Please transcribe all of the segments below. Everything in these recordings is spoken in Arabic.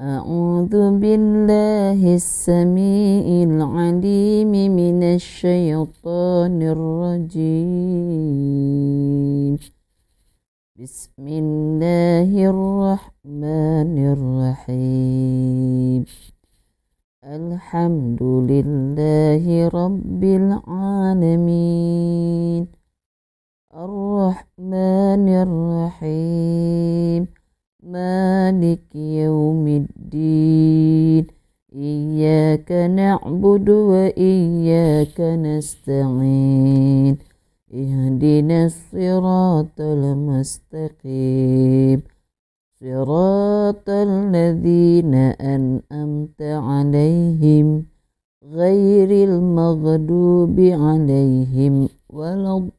أعوذ بالله السميع العليم من الشيطان الرجيم. بسم الله الرحمن الرحيم. الحمد لله رب العالمين. الرحمن الرحيم. مالك يوم الدين. إياك نعبد وإياك نستعين. اهدنا الصراط المستقيم. صراط الذين أنأمت عليهم غير المغضوب عليهم ولا الضالين.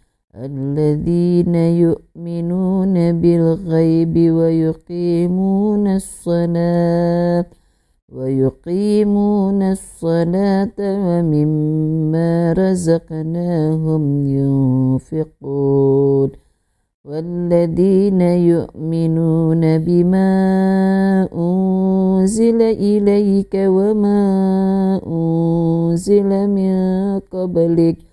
الذين يؤمنون بالغيب ويقيمون الصلاة ويقيمون الصلاة ومما رزقناهم ينفقون والذين يؤمنون بما أنزل إليك وما أنزل من قبلك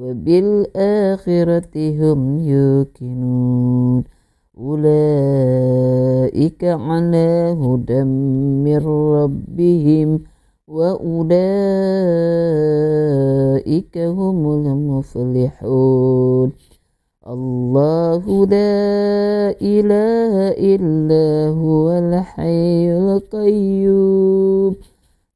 وبالآخرة هم يوقنون. أولئك على هدى من ربهم وأولئك هم المفلحون. الله لا إله إلا هو الحي القيوم.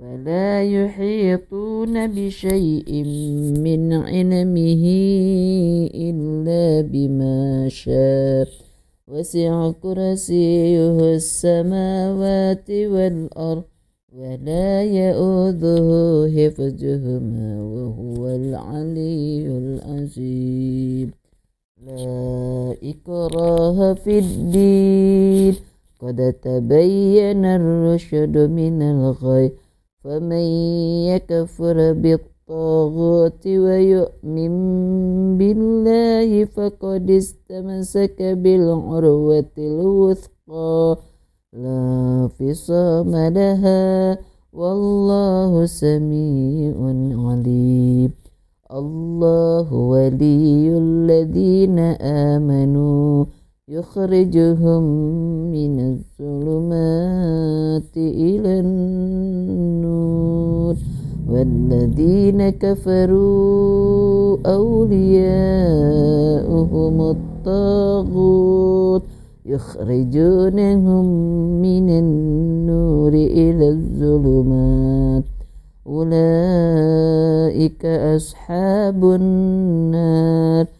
ولا يحيطون بشيء من علمه إلا بما شاء. وسع كرسيه السماوات والأرض ولا يؤذه حفظهما وهو العلي العظيم. لا إكراه في الدين. قد تبين الرشد من الغي. فمن يكفر بالطاغوت ويؤمن بالله فقد استمسك بالعروة الوثقى لا انفصام لها والله سميع عليم الله ولي الذين آمنوا يخرجهم من الظلمات إلى النور. والذين كفروا أولياؤهم الطاغوت يخرجونهم من النور إلى الظلمات. أولئك أصحاب النار.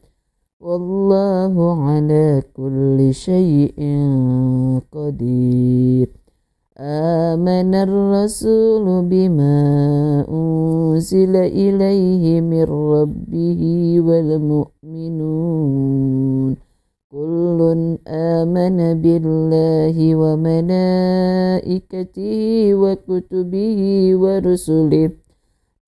والله على كل شيء قدير. آمن الرسول بما أنزل إليه من ربه والمؤمنون. كل آمن بالله وملائكته وكتبه ورسله.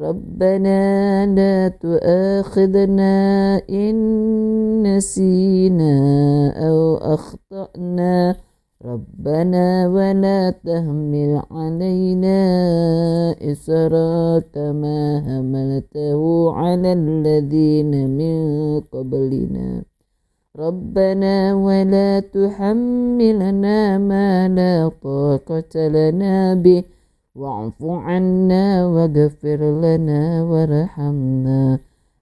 ربنا لا تؤاخذنا إن نسينا أو أخطأنا. ربنا ولا تهمل علينا إسرا كما هملته على الذين من قبلنا. ربنا ولا تحملنا ما لا طاقة لنا به. واعف عنا واغفر لنا وارحمنا.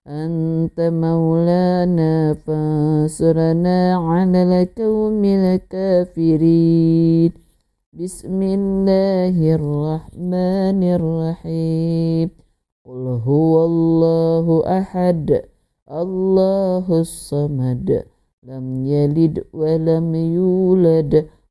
أنت مولانا فانصرنا على القوم الكافرين. بسم الله الرحمن الرحيم. قل هو الله أحد الله الصمد. لم يلد ولم يولد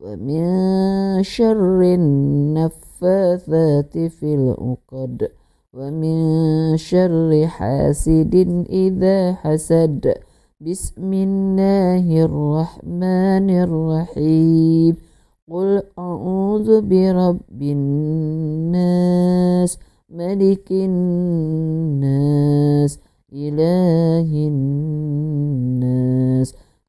ومن شر النفاثات في العقد ومن شر حاسد إذا حسد. بسم الله الرحمن الرحيم. قل أعوذ برب الناس ملك الناس إله الناس.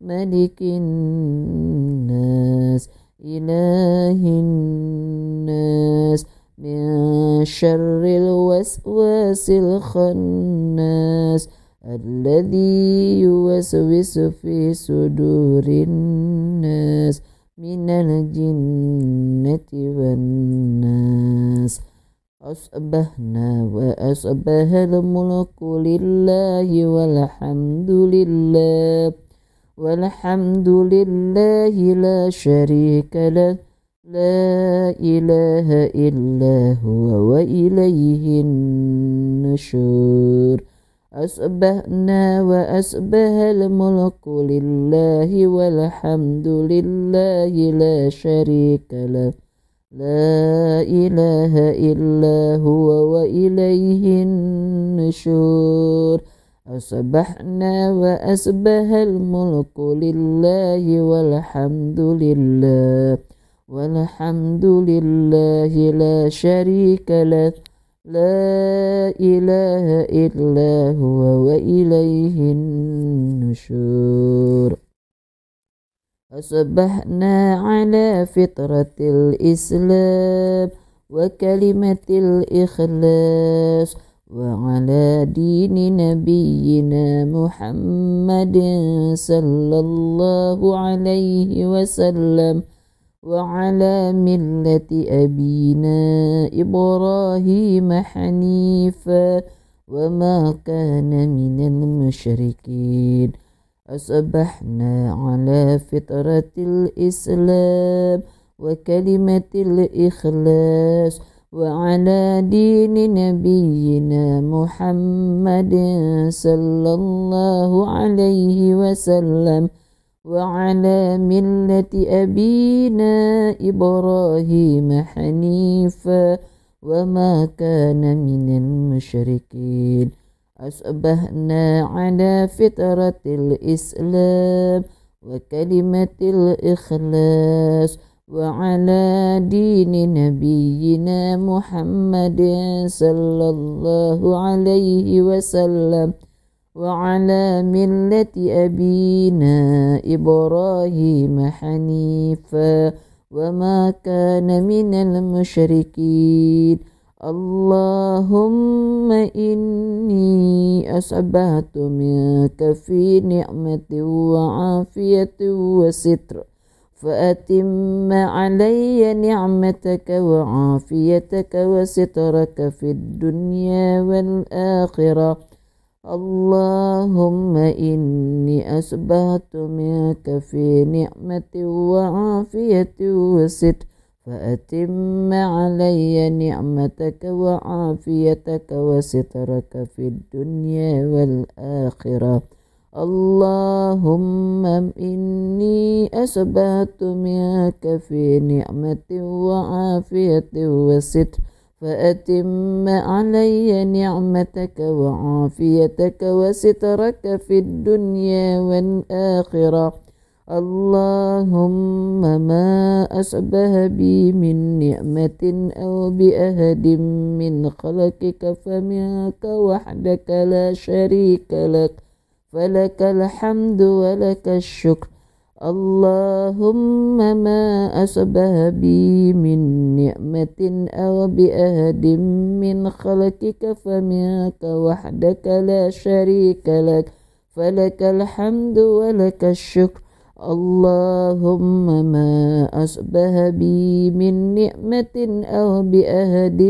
ملك الناس إله الناس. من شر الوسواس الخناس الذي يوسوس في صدور الناس. من الجنة والناس. أصبحنا وأصبح الملك لله والحمد لله. والحمد لله لا شريك له لا إله إلا هو وإليه النشور. أصبحنا وأصبح الملك لله والحمد لله لا شريك له لا إله إلا هو وإليه النشور. أصبحنا وأصبح الملك لله والحمد لله. والحمد لله لا شريك له. لا إله إلا هو وإليه النشور. أصبحنا على فطرة الإسلام وكلمة الإخلاص. وعلى دين نبينا محمد صلى الله عليه وسلم وعلى ملة أبينا إبراهيم حنيفا وما كان من المشركين. أصبحنا على فطرة الإسلام وكلمة الإخلاص وعلى دين نبينا محمد صلى الله عليه وسلم وعلى ملة أبينا إبراهيم حنيفا وما كان من المشركين. أصبحنا على فطرة الإسلام وكلمة الإخلاص وعلى دين نبينا محمد صلى الله عليه وسلم وعلى ملة أبينا إبراهيم حنيفا وما كان من المشركين. اللهم إني أصبحت منك في نعمة وعافية وستر. فأتم علي نعمتك وعافيتك وسترك في الدنيا والآخرة. اللهم إني أصبحت منك في نعمة وعافية وستر فأتم علي نعمتك وعافيتك وسترك في الدنيا والآخرة. اللهم إني أصبحت منك في نعمة وعافية وستر فأتم علي نعمتك وعافيتك وسترك في الدنيا والآخرة اللهم ما أشبه بي من نعمة أو بأهد من خلقك فمنك وحدك لا شريك لك فلك الحمد ولك الشكر. اللهم ما أشبه بي من نعمة أو بأهد من خلقك فمنك وحدك لا شريك لك. فلك الحمد ولك الشكر. اللهم ما أصبح بي من نعمة أو بأهد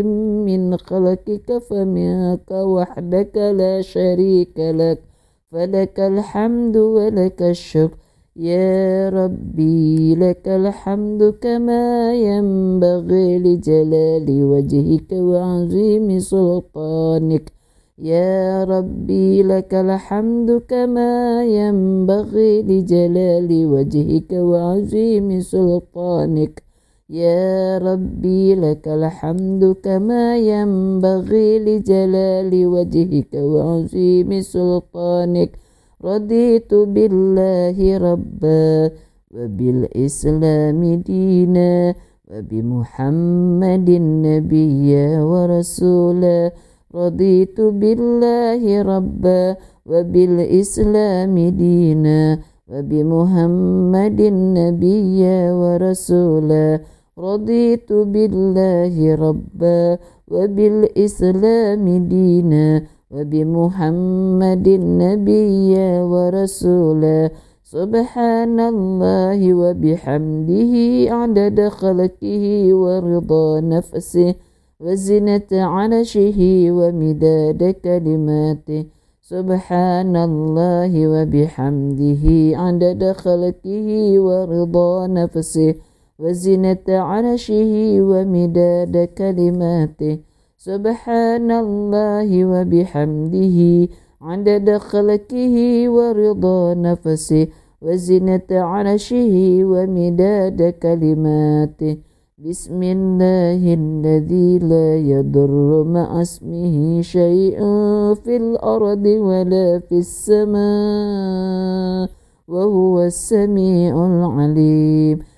من خلقك فمنك وحدك لا شريك لك. فلك الحمد ولك الشكر. يا ربي لك الحمد كما ينبغي لجلال وجهك وعظيم سلطانك. يا ربي لك الحمد كما ينبغي لجلال وجهك وعظيم سلطانك. يا ربي لك الحمد كما ينبغي لجلال وجهك وعظيم سلطانك. رضيت بالله ربا وبالإسلام دينا وبمحمد نبيا ورسولا. رضيت بالله ربا وبالإسلام دينا وبمحمد نبيا ورسولا. رضيت بالله ربا وبالإسلام دينا وبمحمد نبيا ورسولا. سبحان الله وبحمده عدد خلقه ورضا نفسه وزنة عرشه ومداد كلماته. سبحان الله وبحمده عدد خلقه ورضا نفسه وزنة عرشه ومداد كلماته. سبحان الله وبحمده. عدد خلقه ورضا نفسه. وزنة عرشه ومداد كلماته. بسم الله الذي لا يضر مع اسمه شيء في الأرض ولا في السماء. وهو السميع العليم.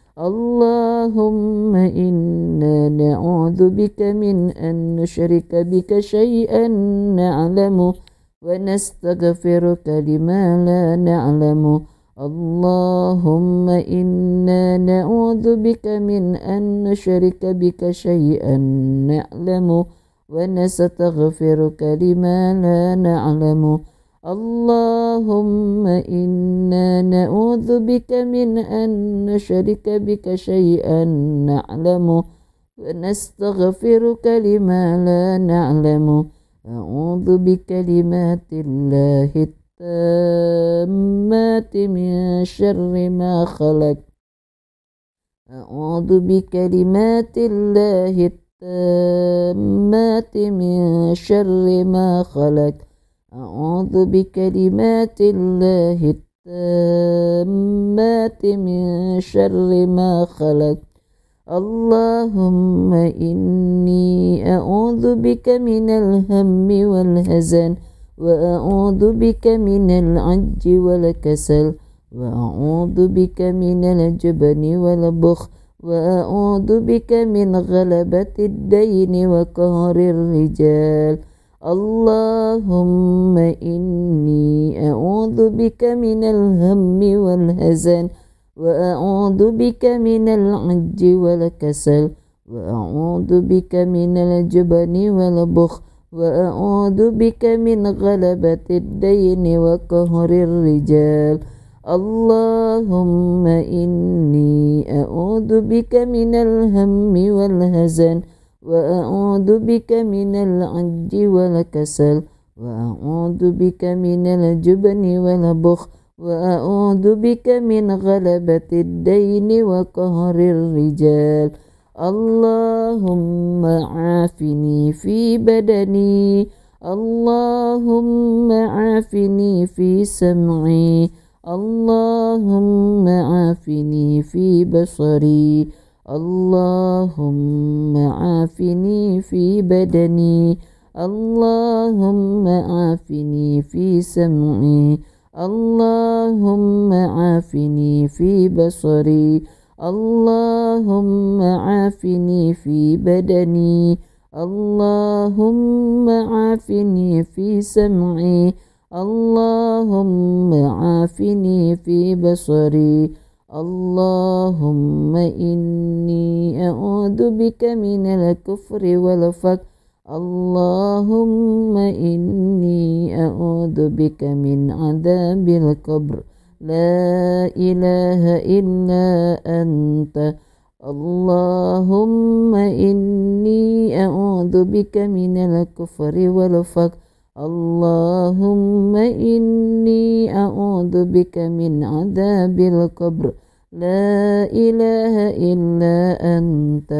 اللهم إنا نعوذ بك من أن نشرك بك شيئا نعلمه ونستغفرك لما لا نعلمه. اللهم إنا نعوذ بك من أن نشرك بك شيئا نعلم ونستغفرك لما لا نعلم اللهم إنا نعوذ بك من أن نشرك بك شيئا نعلم ونستغفرك لما لا نعلم. أعوذ بكلمات الله التامات من شر ما خلق. أعوذ بكلمات الله التامات من شر ما خلق. أعوذ بكلمات الله التامات من شر ما خلق. اللهم إني أعوذ بك من الهم والهزن وأعوذ بك من العج والكسل وأعوذ بك من الجبن والبخل وأعوذ بك من غلبة الدين وقهر الرجال. اللهم إني أعوذ بك من الهم والهزن وأعوذ بك من العج والكسل وأعوذ بك من الجبن والبخل وأعوذ بك من غلبة الدين وقهر الرجال. اللهم إني أعوذ بك من الهم والهزن وأعوذ بك من العج والكسل وأعوذ بك من الجبن والبخل وأعوذ بك من غلبة الدين وقهر الرجال. اللهم عافني في بدني اللهم عافني في سمعي اللهم عافني في بصري. اللهم عافني في بدني. اللهم عافني في سمعي. اللهم عافني في بصري. اللهم عافني في بدني. اللهم عافني في سمعي. اللهم عافني في بصري. اللهم إني أعوذ بك من الكفر والفقر. اللهم إني أعوذ بك من عذاب القبر. لا إله إلا أنت. اللهم إني أعوذ بك من الكفر والفقر. اللهم إني أعوذ بك من عذاب القبر. لا إله إلا أنت.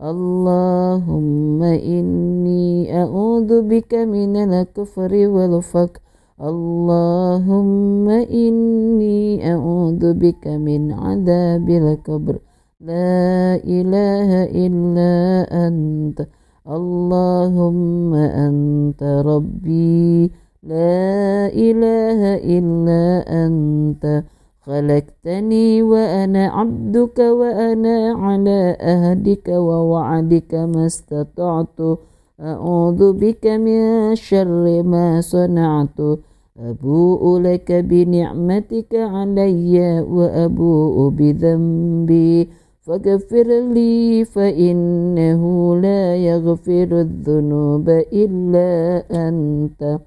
اللهم إني أعوذ بك من الكفر والفقر اللهم إني أعوذ بك من عذاب القبر. لا إله إلا أنت. اللهم أنت ربي لا إله إلا أنت. خلقتني وأنا عبدك وأنا على أهدك ووعدك ما استطعت. أعوذ بك من شر ما صنعت. أبوء لك بنعمتك علي وأبوء بذنبي. فاغفر لي فإنه لا يغفر الذنوب إلا أنت.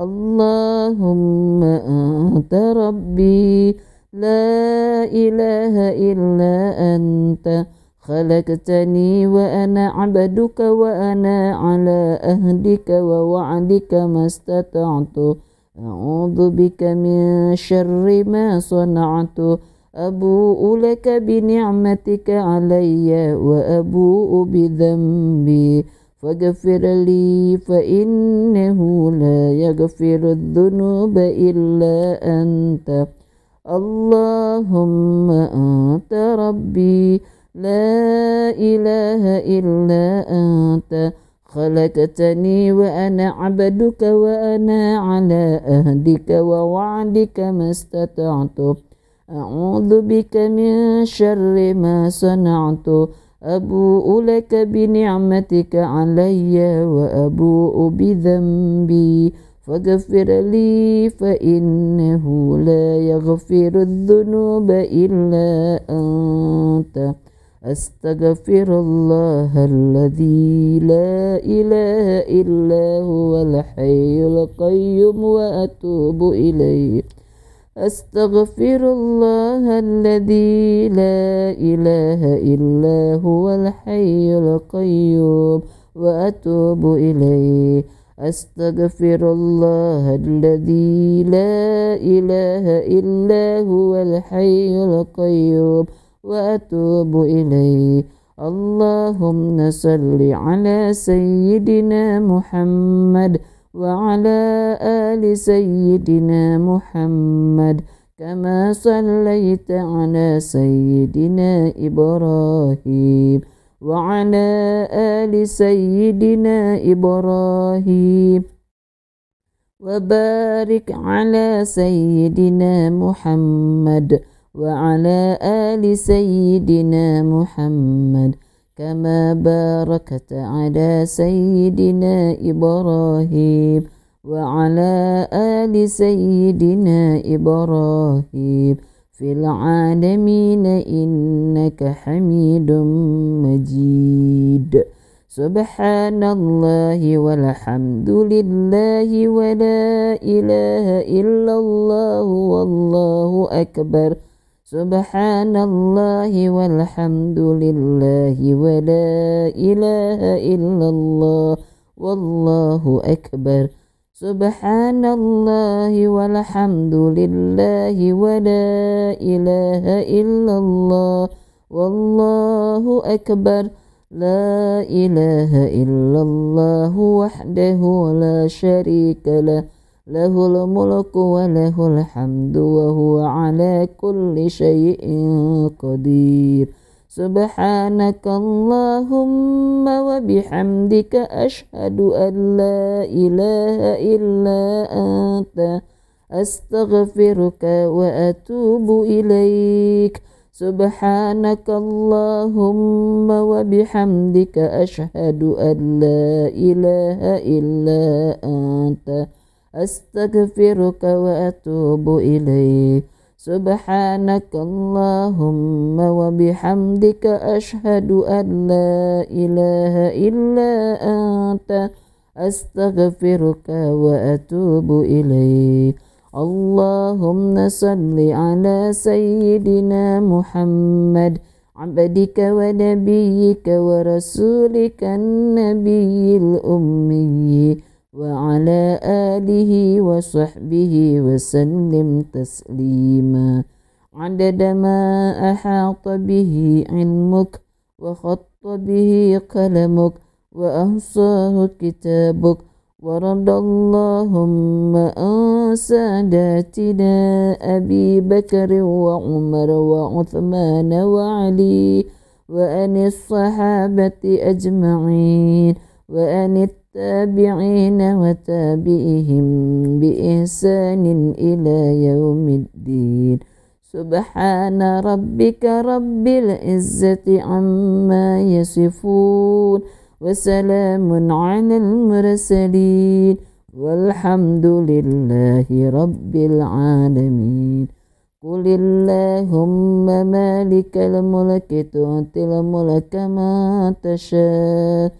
اللهم أنت ربي. لا إله إلا أنت. خلقتني وأنا عبدك وأنا على أهدك ووعدك ما استطعت. أعوذ بك من شر ما صنعت. أبوء لك بنعمتك علي وأبوء بذنبي. فاغفر لي فإنه لا يغفر الذنوب إلا أنت. اللهم أنت ربي. لا إله إلا أنت. خلقتني وأنا عبدك وأنا على أهدك ووعدك ما استطعت. أعوذ بك من شر ما صنعت. أبوء لك بنعمتك علي وأبوء بذنبي. فاغفر لي فإنه لا يغفر الذنوب إلا أنت. أستغفر الله الذي لا إله إلا هو الحي القيوم وأتوب إليه. أستغفر الله الذي لا إله إلا هو الحي القيوم وأتوب إليه. أستغفر الله الذي لا إله إلا هو الحي القيوم وأتوب إليه. اللهم صل على سيدنا محمد وعلى آل سيدنا محمد كما صليت على سيدنا إبراهيم وعلى آل سيدنا إبراهيم وبارك على سيدنا محمد وعلى آل سيدنا محمد كما باركت على سيدنا إبراهيم وعلى آل سيدنا إبراهيم في العالمين إنك حميد مجيد. سبحان الله والحمد لله ولا إله إلا الله والله أكبر. سبحان الله والحمد لله ولا إله إلا الله والله أكبر. سبحان الله والحمد لله ولا إله إلا الله والله أكبر. لا إله إلا الله وحده لا شريك له له الملك وله الحمد وهو على كل شيء قدير. سبحانك اللهم وبحمدك أشهد أن لا إله إلا أنت. أستغفرك وأتوب إليك. سبحانك اللهم وبحمدك أشهد أن لا إله إلا أنت. أستغفرك وأتوب إليك. سبحانك اللهم وبحمدك أشهد أن لا إله إلا أنت. أستغفرك وأتوب إليك. اللهم صل على سيدنا محمد عبدك ونبيك ورسولك النبي الأمي. وعلى آله وصحبه وسلم تسليما. عدد ما أحاط به علمك وخط به قلمك وأحصاه كتابك ورد اللهم عن ساداتنا أبي بكر وعمر وعثمان وعلي وأن الصحابة أجمعين وأن التابعين وتابعهم بإحسان إلى يوم الدين. سبحان ربك رب العزة عما يصفون وسلام على المرسلين والحمد لله رب العالمين. قل اللهم مالك الملك تؤتي الملك ما تشاء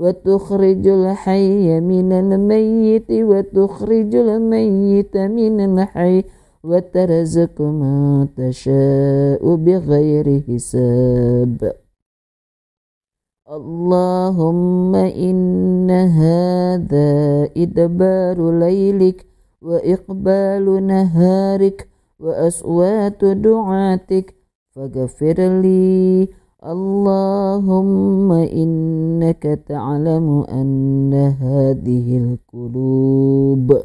وتخرج الحي من الميت وتخرج الميت من الحي وترزق ما تشاء بغير حساب. اللهم إن هذا إدبار ليلك وإقبال نهارك وأصوات دعاتك فاغفر لي اللهم إنك تعلم أن هذه القلوب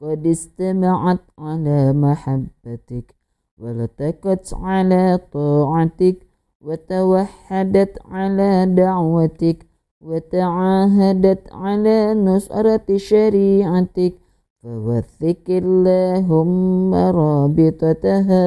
قد استمعت على محبتك ولتكت على طاعتك وتوحدت على دعوتك وتعاهدت على نصرة شريعتك فوثق اللهم رابطتها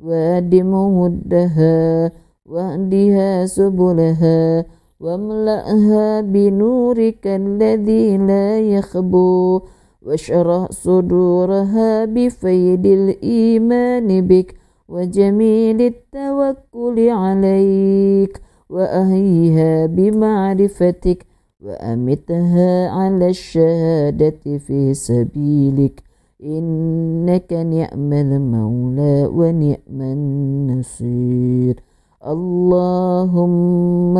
وادم ودها واهدها سبلها واملأها بنورك الذي لا يخبو واشرح صدورها بفيد الإيمان بك وجميل التوكل عليك وأهيها بمعرفتك وأمتها على الشهادة في سبيلك إنك نعم المولى ونعم النصير. اللهم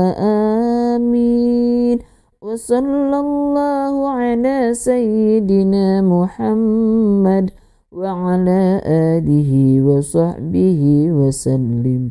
آمين. وصلى الله على سيدنا محمد وعلى آله وصحبه وسلم.